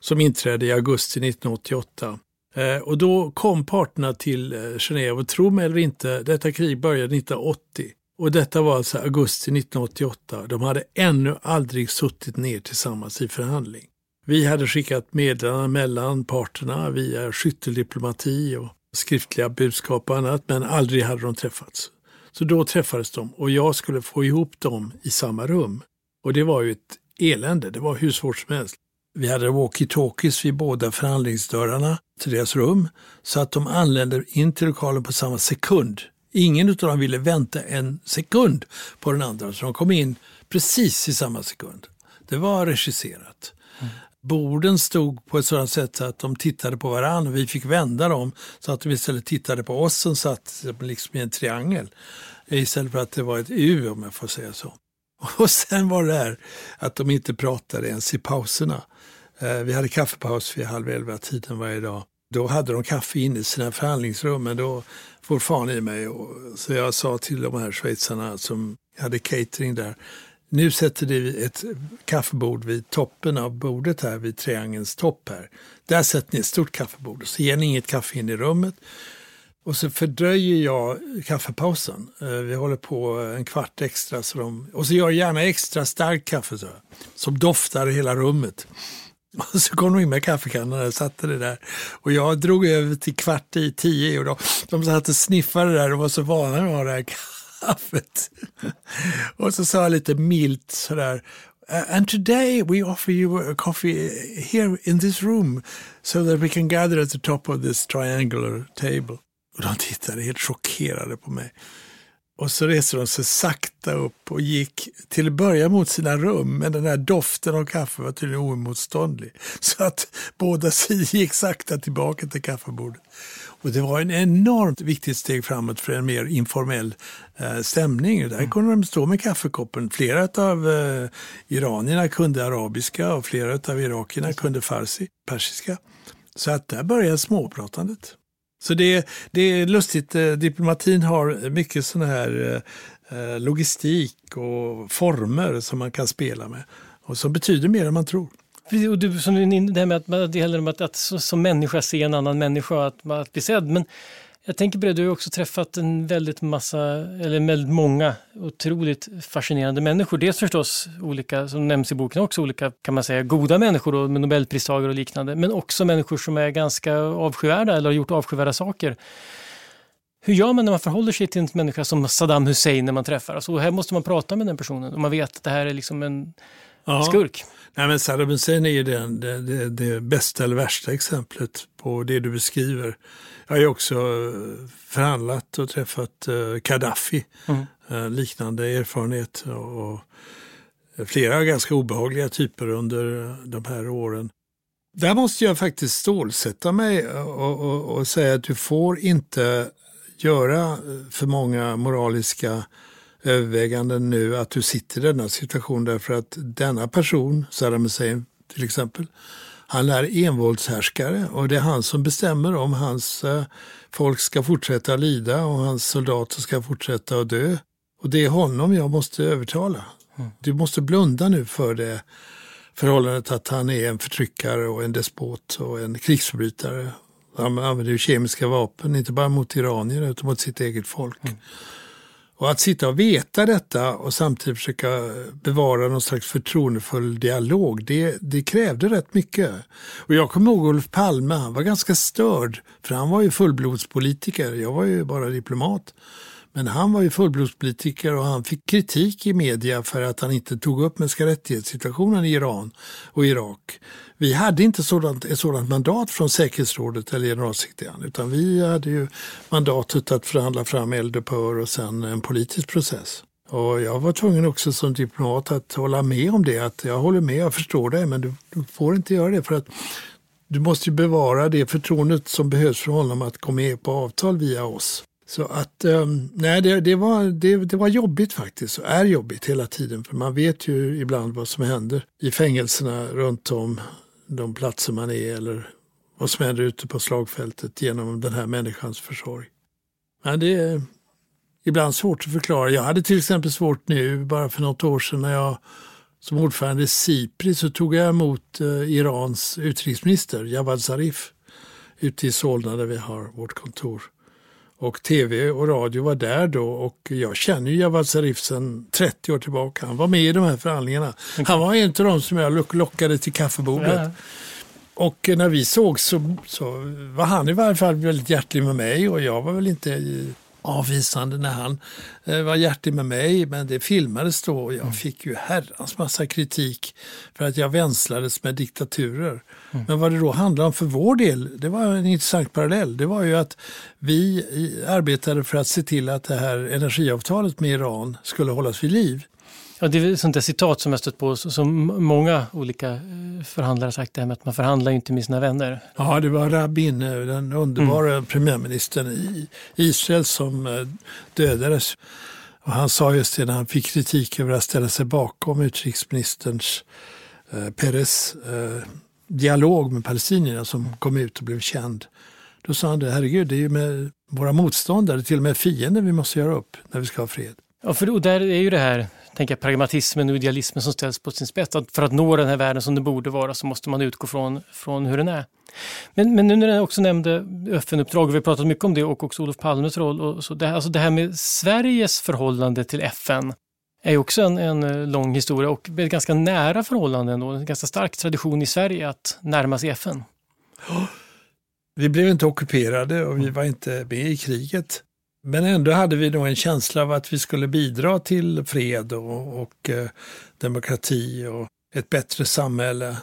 som inträdde i augusti 1988. Eh, och då kom parterna till eh, Genève och tro mig eller inte, detta krig började 1980. Och detta var alltså augusti 1988. De hade ännu aldrig suttit ner tillsammans i förhandling. Vi hade skickat meddelanden mellan parterna via skytteldiplomati och skriftliga budskap och annat, men aldrig hade de träffats. Så då träffades de och jag skulle få ihop dem i samma rum. Och det var ju ett elände, det var hur svårt som helst. Vi hade walkie-talkies vid båda förhandlingsdörrarna till deras rum så att de anlände in till lokalen på samma sekund. Ingen av dem ville vänta en sekund på den andra så de kom in precis i samma sekund. Det var regisserat. Mm. Borden stod på ett sådant sätt att de tittade på varandra vi fick vända dem så att de istället tittade på oss som satt liksom i en triangel istället för att det var ett U om jag får säga så. Och sen var det här att de inte pratade ens i pauserna. Eh, vi hade kaffepaus vid halv elva tiden varje dag. Då hade de kaffe inne i sina förhandlingsrum, men då får fan i mig. Så jag sa till de här schweizarna som hade catering där, nu sätter ni ett kaffebord vid toppen av bordet här, vid triangelns topp här. Där sätter ni ett stort kaffebord och så ger ni inget kaffe in i rummet. Och så fördröjer jag kaffepausen. Eh, vi håller på en kvart extra. Så de, och så gör jag gärna extra starkt kaffe så, som doftar hela rummet. Och så kom de in med kaffekannan och satte det där. Och jag drog över till kvart i tio och de, de satt och sniffade där och var så vana att ha det här kaffet. och så sa jag lite milt sådär, And today we offer you a coffee here in this room so that we can gather at the top of this triangular table. Och de tittade helt chockerade på mig. Och så reste de sig sakta upp och gick till att börja mot sina rum, men den här doften av kaffe var tydligen oemotståndlig. Så att båda sidor gick sakta tillbaka till kaffebordet. Och det var en enormt viktigt steg framåt för en mer informell eh, stämning. Där mm. kunde de stå med kaffekoppen. Flera av eh, iranierna kunde arabiska och flera av irakierna kunde farsi, persiska. Så att där började småpratandet. Så det, det är lustigt, eh, diplomatin har mycket sån här eh, eh, logistik och former som man kan spela med och som betyder mer än man tror. Och du, som det här med att det gäller att, att som människa se en annan människa, att, att bli sedd. Men jag tänker på det, du har också träffat en väldigt massa, eller väldigt många otroligt fascinerande människor. Dels förstås olika, som nämns i boken också, olika kan man säga goda människor då, med nobelpristagare och liknande. Men också människor som är ganska avskyvärda eller har gjort avskyvärda saker. Hur gör man när man förhåller sig till en människa som Saddam Hussein när man träffar? Alltså, här måste man prata med den personen och man vet att det här är liksom en ja. skurk. Nej, men Saddam Hussein är ju det, det, det, det bästa eller värsta exemplet på det du beskriver. Jag har ju också eh, förhandlat och träffat uh, Gaddafi, mm. uh, liknande erfarenhet. Och, och flera ganska obehagliga typer under de här åren. Där måste jag faktiskt stålsätta mig och, och, och säga att du får inte göra för många moraliska överväganden nu att du sitter i denna situation därför att denna person, Saddam Hussein till exempel, han är envåldshärskare och det är han som bestämmer om hans eh, folk ska fortsätta lida och hans soldater ska fortsätta att dö. Och det är honom jag måste övertala. Mm. Du måste blunda nu för det förhållandet att han är en förtryckare och en despot och en krigsförbrytare. Han använder ju kemiska vapen, inte bara mot iranier utan mot sitt eget folk. Mm. Och att sitta och veta detta och samtidigt försöka bevara någon slags förtroendefull dialog, det, det krävde rätt mycket. Och jag kommer ihåg Olof Palme, han var ganska störd, för han var ju fullblodspolitiker, jag var ju bara diplomat. Men han var ju fullblodspolitiker och han fick kritik i media för att han inte tog upp mänskliga rättighetssituationen i Iran och Irak. Vi hade inte sådant, ett sådant mandat från säkerhetsrådet eller generalsekreteraren utan vi hade ju mandatet att förhandla fram eldupphör och sen en politisk process. Och jag var tvungen också som diplomat att hålla med om det, att jag håller med, jag förstår det, men du, du får inte göra det för att du måste ju bevara det förtroendet som behövs för honom att gå med på avtal via oss. Så att, um, nej det, det, var, det, det var jobbigt faktiskt, och är jobbigt hela tiden. För man vet ju ibland vad som händer i fängelserna runt om de platser man är eller vad som händer ute på slagfältet genom den här människans försorg. Men det är ibland svårt att förklara. Jag hade till exempel svårt nu, bara för något år sedan när jag som ordförande i SIPRI så tog jag emot eh, Irans utrikesminister Javad Zarif ute i Solna där vi har vårt kontor. Och tv och radio var där då och jag känner ju Javad Zarif sedan 30 år tillbaka. Han var med i de här förhandlingarna. Han var en av de som jag lockade till kaffebordet. Ja. Och när vi såg så, så var han i varje fall väldigt hjärtlig med mig och jag var väl inte avvisande när han eh, var hjärtig med mig. Men det filmades då och jag mm. fick ju herrans massa kritik för att jag vänslades med diktaturer. Mm. Men vad det då handlade om för vår del, det var en intressant parallell. Det var ju att vi arbetade för att se till att det här energiavtalet med Iran skulle hållas vid liv. Ja, det är ett sånt där citat som jag stött på som många olika eh, förhandlare sagt, det här med att man förhandlar inte med sina vänner. Ja, det var Rabin, eh, den underbara mm. premiärministern i Israel som eh, dödades. Och han sa just det när han fick kritik över att ställa sig bakom utrikesministerns eh, Peres eh, dialog med palestinierna som kom ut och blev känd. Då sa han det, herregud, det är ju med våra motståndare, till och med fiender vi måste göra upp när vi ska ha fred. Ja, för då, där är ju det här tänka pragmatismen och idealismen som ställs på sin spets. Att för att nå den här världen som det borde vara så måste man utgå från, från hur den är. Men, men nu när jag också nämnde FN-uppdrag, vi har pratat mycket om det och också Olof Palmes roll. Och så det, alltså det här med Sveriges förhållande till FN är också en, en eh, lång historia och ett ganska nära förhållande ändå. En ganska stark tradition i Sverige att närma sig FN. Vi blev inte ockuperade och vi var inte med i kriget. Men ändå hade vi då en känsla av att vi skulle bidra till fred och, och eh, demokrati och ett bättre samhälle.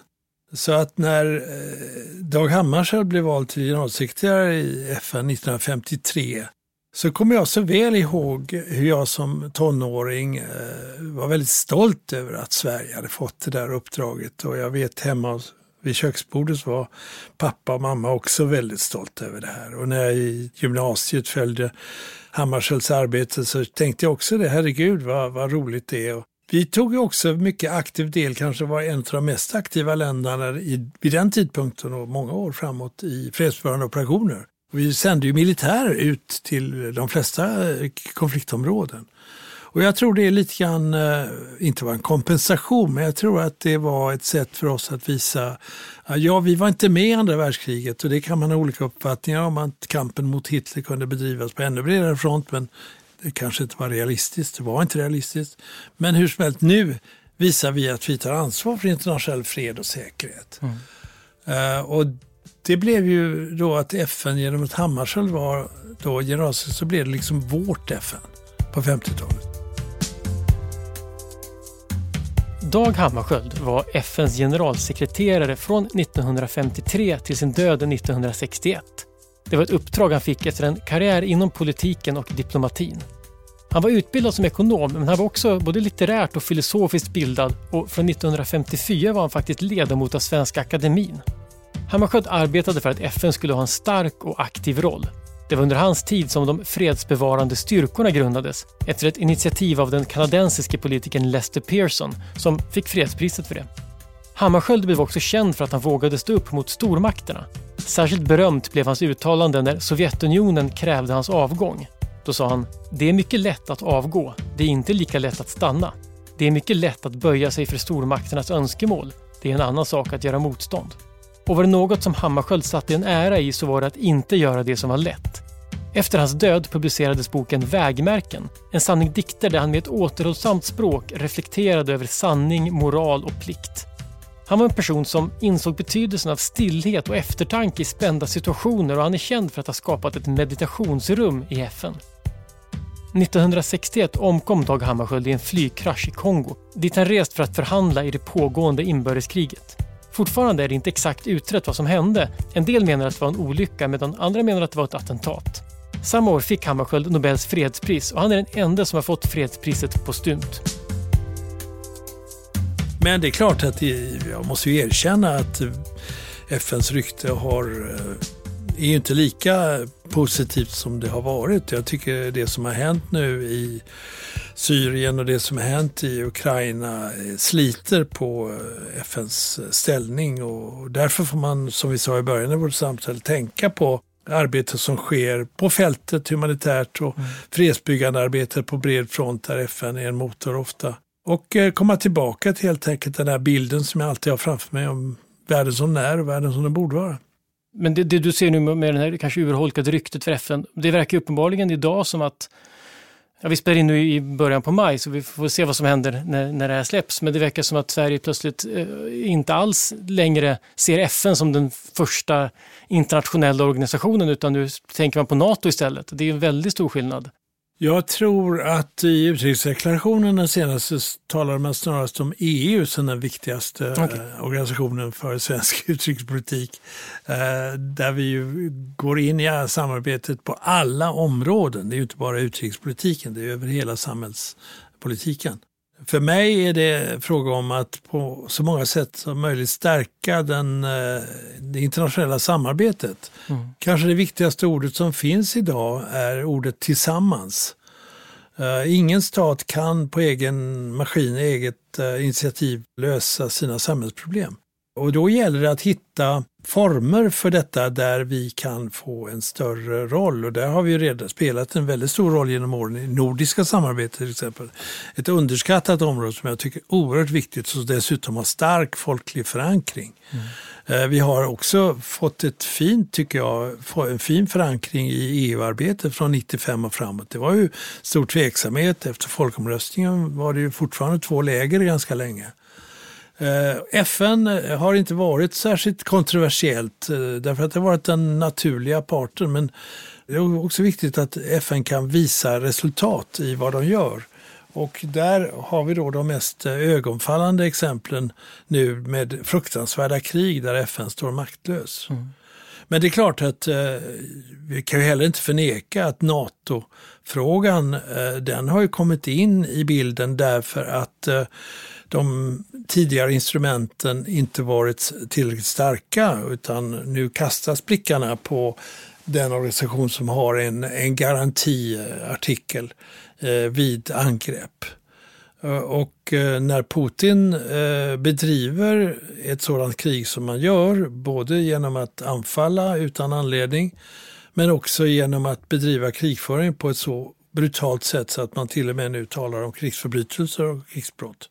Så att när eh, Dag Hammarskjöld blev vald till generalsekreterare i FN 1953 så kommer jag så väl ihåg hur jag som tonåring eh, var väldigt stolt över att Sverige hade fått det där uppdraget. Och jag vet hemma hos vid köksbordet var pappa och mamma också väldigt stolta över det här. Och när jag i gymnasiet följde Hammarskjölds arbete så tänkte jag också det, herregud vad, vad roligt det är. Och vi tog ju också mycket aktiv del, kanske var en av de mest aktiva länderna i, vid den tidpunkten och många år framåt i fredsbevarande operationer. Vi sände ju militärer ut till de flesta konfliktområden. Och jag tror det är lite grann, eh, inte var en kompensation, men jag tror att det var ett sätt för oss att visa, ja vi var inte med i andra världskriget och det kan man ha olika uppfattningar om att kampen mot Hitler kunde bedrivas på ännu bredare front, men det kanske inte var realistiskt, det var inte realistiskt. Men hur som helst, nu visar vi att vi tar ansvar för internationell fred och säkerhet. Mm. Uh, och det blev ju då att FN genom att Hammarskjöld var då generalsekreterare så blev det liksom vårt FN på 50-talet. Dag Hammarskjöld var FNs generalsekreterare från 1953 till sin död 1961. Det var ett uppdrag han fick efter en karriär inom politiken och diplomatin. Han var utbildad som ekonom men han var också både litterärt och filosofiskt bildad och från 1954 var han faktiskt ledamot av Svenska Akademin. Hammarskjöld arbetade för att FN skulle ha en stark och aktiv roll det var under hans tid som de fredsbevarande styrkorna grundades efter ett initiativ av den kanadensiske politikern Lester Pearson som fick fredspriset för det. Hammarskjöld blev också känd för att han vågade stå upp mot stormakterna. Särskilt berömt blev hans uttalande när Sovjetunionen krävde hans avgång. Då sa han “Det är mycket lätt att avgå, det är inte lika lätt att stanna. Det är mycket lätt att böja sig för stormakternas önskemål, det är en annan sak att göra motstånd.” Och var det något som Hammarskjöld satte en ära i så var det att inte göra det som var lätt. Efter hans död publicerades boken Vägmärken, en sanning dikter där han med ett återhållsamt språk reflekterade över sanning, moral och plikt. Han var en person som insåg betydelsen av stillhet och eftertanke i spända situationer och han är känd för att ha skapat ett meditationsrum i FN. 1961 omkom Dag Hammarskjöld i en flygkrasch i Kongo dit han rest för att förhandla i det pågående inbördeskriget. Fortfarande är det inte exakt utrett vad som hände. En del menar att det var en olycka medan andra menar att det var ett attentat. Samma år fick Hammarskjöld Nobels fredspris och han är den enda som har fått fredspriset postumt. Men det är klart att jag måste ju erkänna att FNs rykte har, eh, är ju inte lika positivt som det har varit. Jag tycker det som har hänt nu i Syrien och det som har hänt i Ukraina sliter på FNs ställning och därför får man, som vi sa i början av vårt samtal, tänka på arbete som sker på fältet humanitärt och mm. fredsbyggande arbete på bred front där FN är en motor ofta. Och eh, komma tillbaka till helt enkelt den här bilden som jag alltid har framför mig om världen som den är och världen som den borde vara. Men det, det du ser nu med det här kanske urholkade ryktet för FN, det verkar uppenbarligen idag som att Ja, vi spelar in nu i början på maj så vi får se vad som händer när, när det här släpps. Men det verkar som att Sverige plötsligt eh, inte alls längre ser FN som den första internationella organisationen utan nu tänker man på NATO istället. Det är en väldigt stor skillnad. Jag tror att i utrikesdeklarationen den senaste talar man snarast om EU som den viktigaste okay. Eh, organisationen för svensk utrikespolitik. Eh, där vi ju går in i samarbetet på alla områden. Det är ju inte bara utrikespolitiken, det är över hela samhällspolitiken. För mig är det fråga om att på så många sätt som möjligt stärka den, eh, det internationella samarbetet. Mm. Kanske det viktigaste ordet som finns idag är ordet tillsammans. Eh, ingen stat kan på egen maskin, eget eh, initiativ lösa sina samhällsproblem. Och då gäller det att hitta former för detta där vi kan få en större roll och där har vi redan spelat en väldigt stor roll genom åren i nordiska samarbetet till exempel. Ett underskattat område som jag tycker är oerhört viktigt och dessutom har stark folklig förankring. Mm. Vi har också fått ett fint, tycker jag, en fin förankring i EU-arbetet från 95 och framåt. Det var ju stor tveksamhet. Efter folkomröstningen var det ju fortfarande två läger ganska länge. Eh, FN har inte varit särskilt kontroversiellt eh, därför att det har varit den naturliga parten men det är också viktigt att FN kan visa resultat i vad de gör. Och där har vi då de mest ögonfallande exemplen nu med fruktansvärda krig där FN står maktlös. Mm. Men det är klart att eh, vi kan ju heller inte förneka att NATO-frågan eh, den har ju kommit in i bilden därför att eh, de tidigare instrumenten inte varit tillräckligt starka utan nu kastas blickarna på den organisation som har en, en garantiartikel eh, vid angrepp. Eh, och eh, när Putin eh, bedriver ett sådant krig som man gör, både genom att anfalla utan anledning, men också genom att bedriva krigföring på ett så brutalt sätt så att man till och med nu talar om krigsförbrytelser och krigsbrott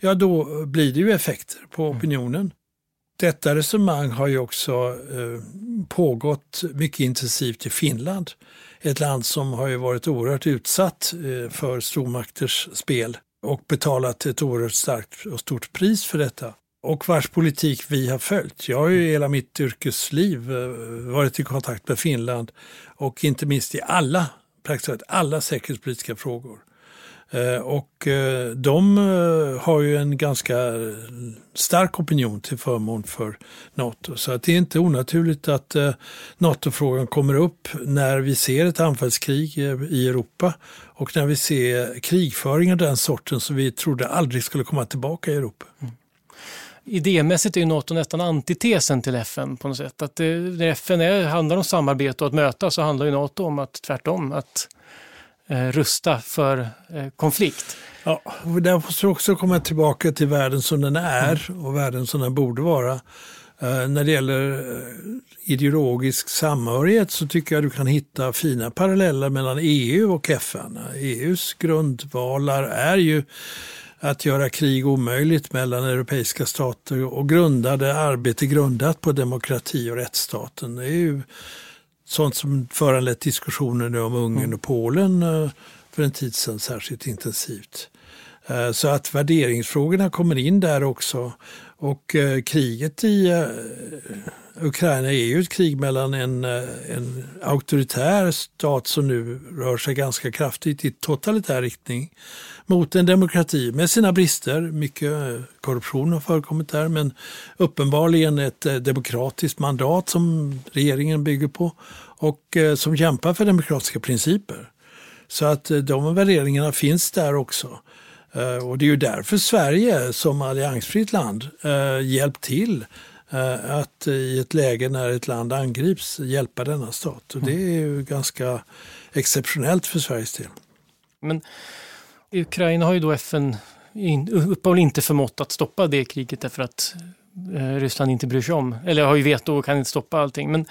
ja då blir det ju effekter på mm. opinionen. Mm. Detta resonemang har ju också eh, pågått mycket intensivt i Finland. Ett land som har ju varit oerhört utsatt eh, för stormakters spel och betalat ett oerhört starkt och stort pris för detta. Och vars politik vi har följt. Jag har ju hela mitt yrkesliv eh, varit i kontakt med Finland och inte minst i alla, praktiskt alla säkerhetspolitiska frågor. Eh, och eh, de eh, har ju en ganska stark opinion till förmån för NATO. Så att det är inte onaturligt att NATO-frågan kommer upp när vi ser ett anfallskrig i Europa och när vi ser krigföring av den sorten som vi trodde aldrig skulle komma tillbaka i Europa. Mm. Idémässigt är NATO nästan antitesen till FN på något sätt. Att det, när FN är, handlar om samarbete och att mötas så handlar ju NATO om att tvärtom, att rusta för eh, konflikt. Ja, och där måste vi också komma tillbaka till världen som den är mm. och världen som den borde vara. Eh, när det gäller eh, ideologisk samhörighet så tycker jag du kan hitta fina paralleller mellan EU och FN. EUs grundvalar är ju att göra krig omöjligt mellan europeiska stater och grundade arbete grundat på demokrati och rättsstaten. Det är ju sånt som föranlett diskussioner om Ungern mm. och Polen eh, för en tid sedan särskilt intensivt. Eh, så att värderingsfrågorna kommer in där också. Och eh, kriget i eh, Ukraina är ju ett krig mellan en, eh, en auktoritär stat som nu rör sig ganska kraftigt i totalitär riktning mot en demokrati med sina brister. Mycket eh, korruption har förekommit där men uppenbarligen ett demokratiskt mandat som regeringen bygger på och eh, som kämpar för demokratiska principer. Så att de värderingarna finns där också. Eh, och det är ju därför Sverige som alliansfritt land eh, hjälpt till eh, att i ett läge när ett land angrips hjälpa denna stat. Och det är ju ganska exceptionellt för Sveriges del. Men i Ukraina har ju då FN uppehåll inte förmått att stoppa det kriget därför att Ryssland inte bryr sig om, eller har ju veto och kan inte stoppa allting. Men,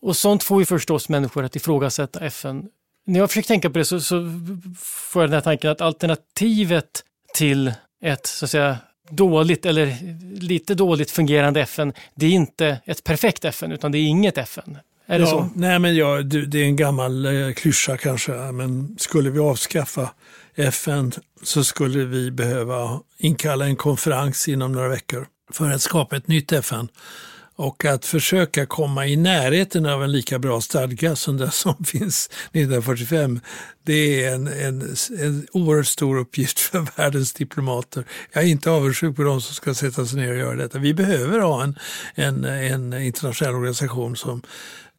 och sånt får ju förstås människor att ifrågasätta FN. När jag försöker tänka på det så, så får jag den här tanken att alternativet till ett så att säga dåligt eller lite dåligt fungerande FN, det är inte ett perfekt FN utan det är inget FN. Är det ja, så? Nej, men ja, det är en gammal eh, klyscha kanske, men skulle vi avskaffa FN så skulle vi behöva inkalla en konferens inom några veckor för att skapa ett nytt FN och att försöka komma i närheten av en lika bra stadga som den som finns 1945, det är en, en, en oerhört stor uppgift för världens diplomater. Jag är inte avundsjuk på de som ska sätta sig ner och göra detta. Vi behöver ha en, en, en internationell organisation som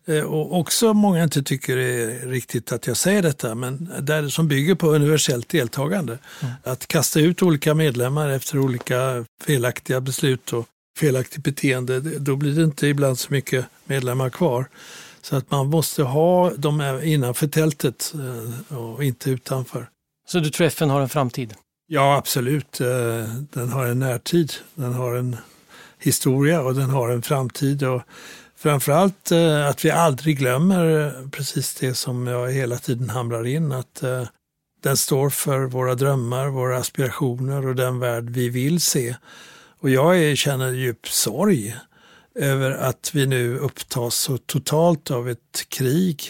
Eh, och också många inte tycker det är riktigt att jag säger detta, men där, som bygger på universellt deltagande. Mm. Att kasta ut olika medlemmar efter olika felaktiga beslut och felaktigt beteende, då blir det inte ibland så mycket medlemmar kvar. Så att man måste ha dem innanför tältet eh, och inte utanför. Så du tror FN har en framtid? Ja, absolut. Eh, den har en närtid, den har en historia och den har en framtid. Och Framförallt eh, att vi aldrig glömmer precis det som jag hela tiden hamrar in, att den står för våra drömmar, våra aspirationer och den värld vi vill se. Och jag känner djup sorg över att vi nu upptas så totalt av ett krig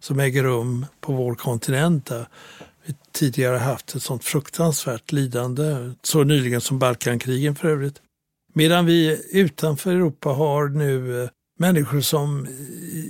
som äger rum på vår kontinent. Där vi tidigare haft ett sånt fruktansvärt lidande, så nyligen som Balkankrigen för övrigt. Medan vi utanför Europa har nu eh, människor som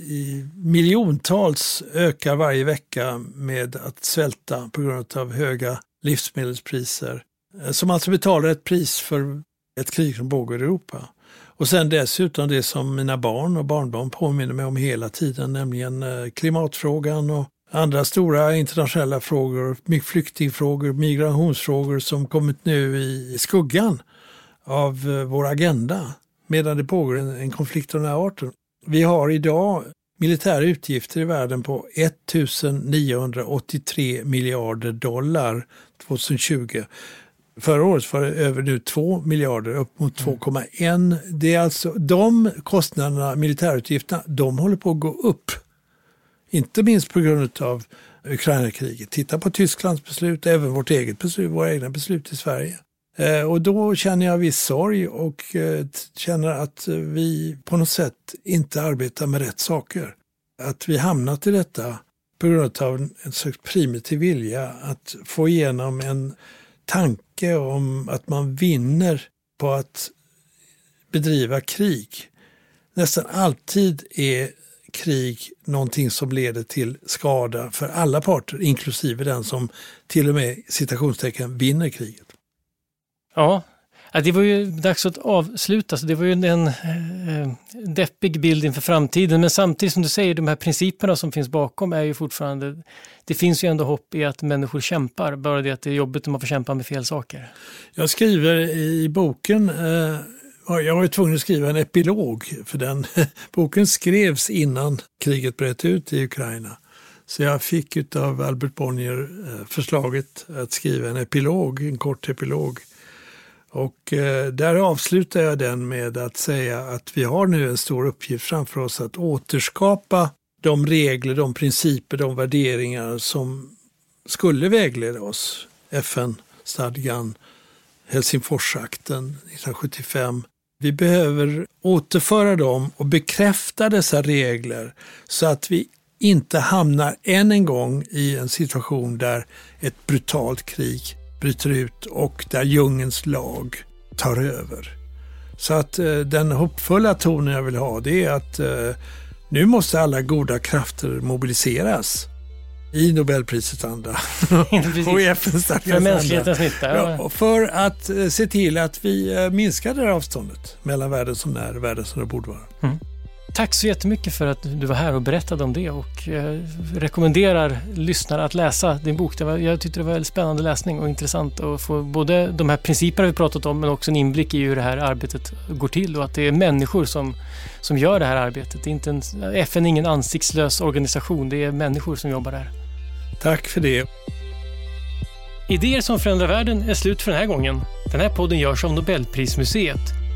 i miljontals ökar varje vecka med att svälta på grund av höga livsmedelspriser. Eh, som alltså betalar ett pris för ett krig som pågår i Europa. Och sen dessutom det som mina barn och barnbarn påminner mig om hela tiden, nämligen eh, klimatfrågan och andra stora internationella frågor, flyktingfrågor, migrationsfrågor som kommit nu i skuggan av eh, vår agenda medan det pågår en, en konflikt av den här arten. Vi har idag militära utgifter i världen på 1983 miljarder dollar 2020. Förra året var det över nu 2 miljarder, upp mot 2,1. Mm. Det är alltså de kostnaderna, militärutgifterna, de håller på att gå upp. Inte minst på grund av Ukraina-kriget. Titta på Tysklands beslut, även vårt eget beslut, våra egna beslut i Sverige. Eh, och då känner jag viss sorg och eh, känner att vi på något sätt inte arbetar med rätt saker. Att vi hamnat i detta på grund av en slags primitiv vilja att få igenom en tanke om att man vinner på att bedriva krig. Nästan alltid är krig någonting som leder till skada för alla parter, inklusive den som till och med citationstecken vinner kriget. Ja, det var ju dags att avsluta, så det var ju en eh, deppig bild inför framtiden. Men samtidigt som du säger, de här principerna som finns bakom är ju fortfarande, det finns ju ändå hopp i att människor kämpar, bara det att det är jobbigt om man får kämpa med fel saker. Jag skriver i boken, eh, jag var ju tvungen att skriva en epilog, för den boken skrevs innan kriget bröt ut i Ukraina. Så jag fick av Albert Bonnier eh, förslaget att skriva en epilog, en kort epilog och eh, där avslutar jag den med att säga att vi har nu en stor uppgift framför oss att återskapa de regler, de principer, de värderingar som skulle vägleda oss. FN-stadgan, Helsingforsakten 1975. Vi behöver återföra dem och bekräfta dessa regler så att vi inte hamnar än en gång i en situation där ett brutalt krig bryter ut och där djungelns lag tar över. Så att eh, den hoppfulla tonen jag vill ha det är att eh, nu måste alla goda krafter mobiliseras i Nobelprisets anda och i FN-stadgans anda. Ja, för att eh, se till att vi eh, minskar det här avståndet mellan världen som är och världen som det borde vara. Mm. Tack så jättemycket för att du var här och berättade om det och eh, rekommenderar lyssnare att läsa din bok. Var, jag tyckte det var en spännande läsning och intressant att få både de här principerna vi pratat om men också en inblick i hur det här arbetet går till och att det är människor som, som gör det här arbetet. Det är inte en, FN är ingen ansiktslös organisation, det är människor som jobbar där. Tack för det. Idéer som förändrar världen är slut för den här gången. Den här podden görs av Nobelprismuseet